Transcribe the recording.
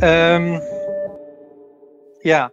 Ehm, ja,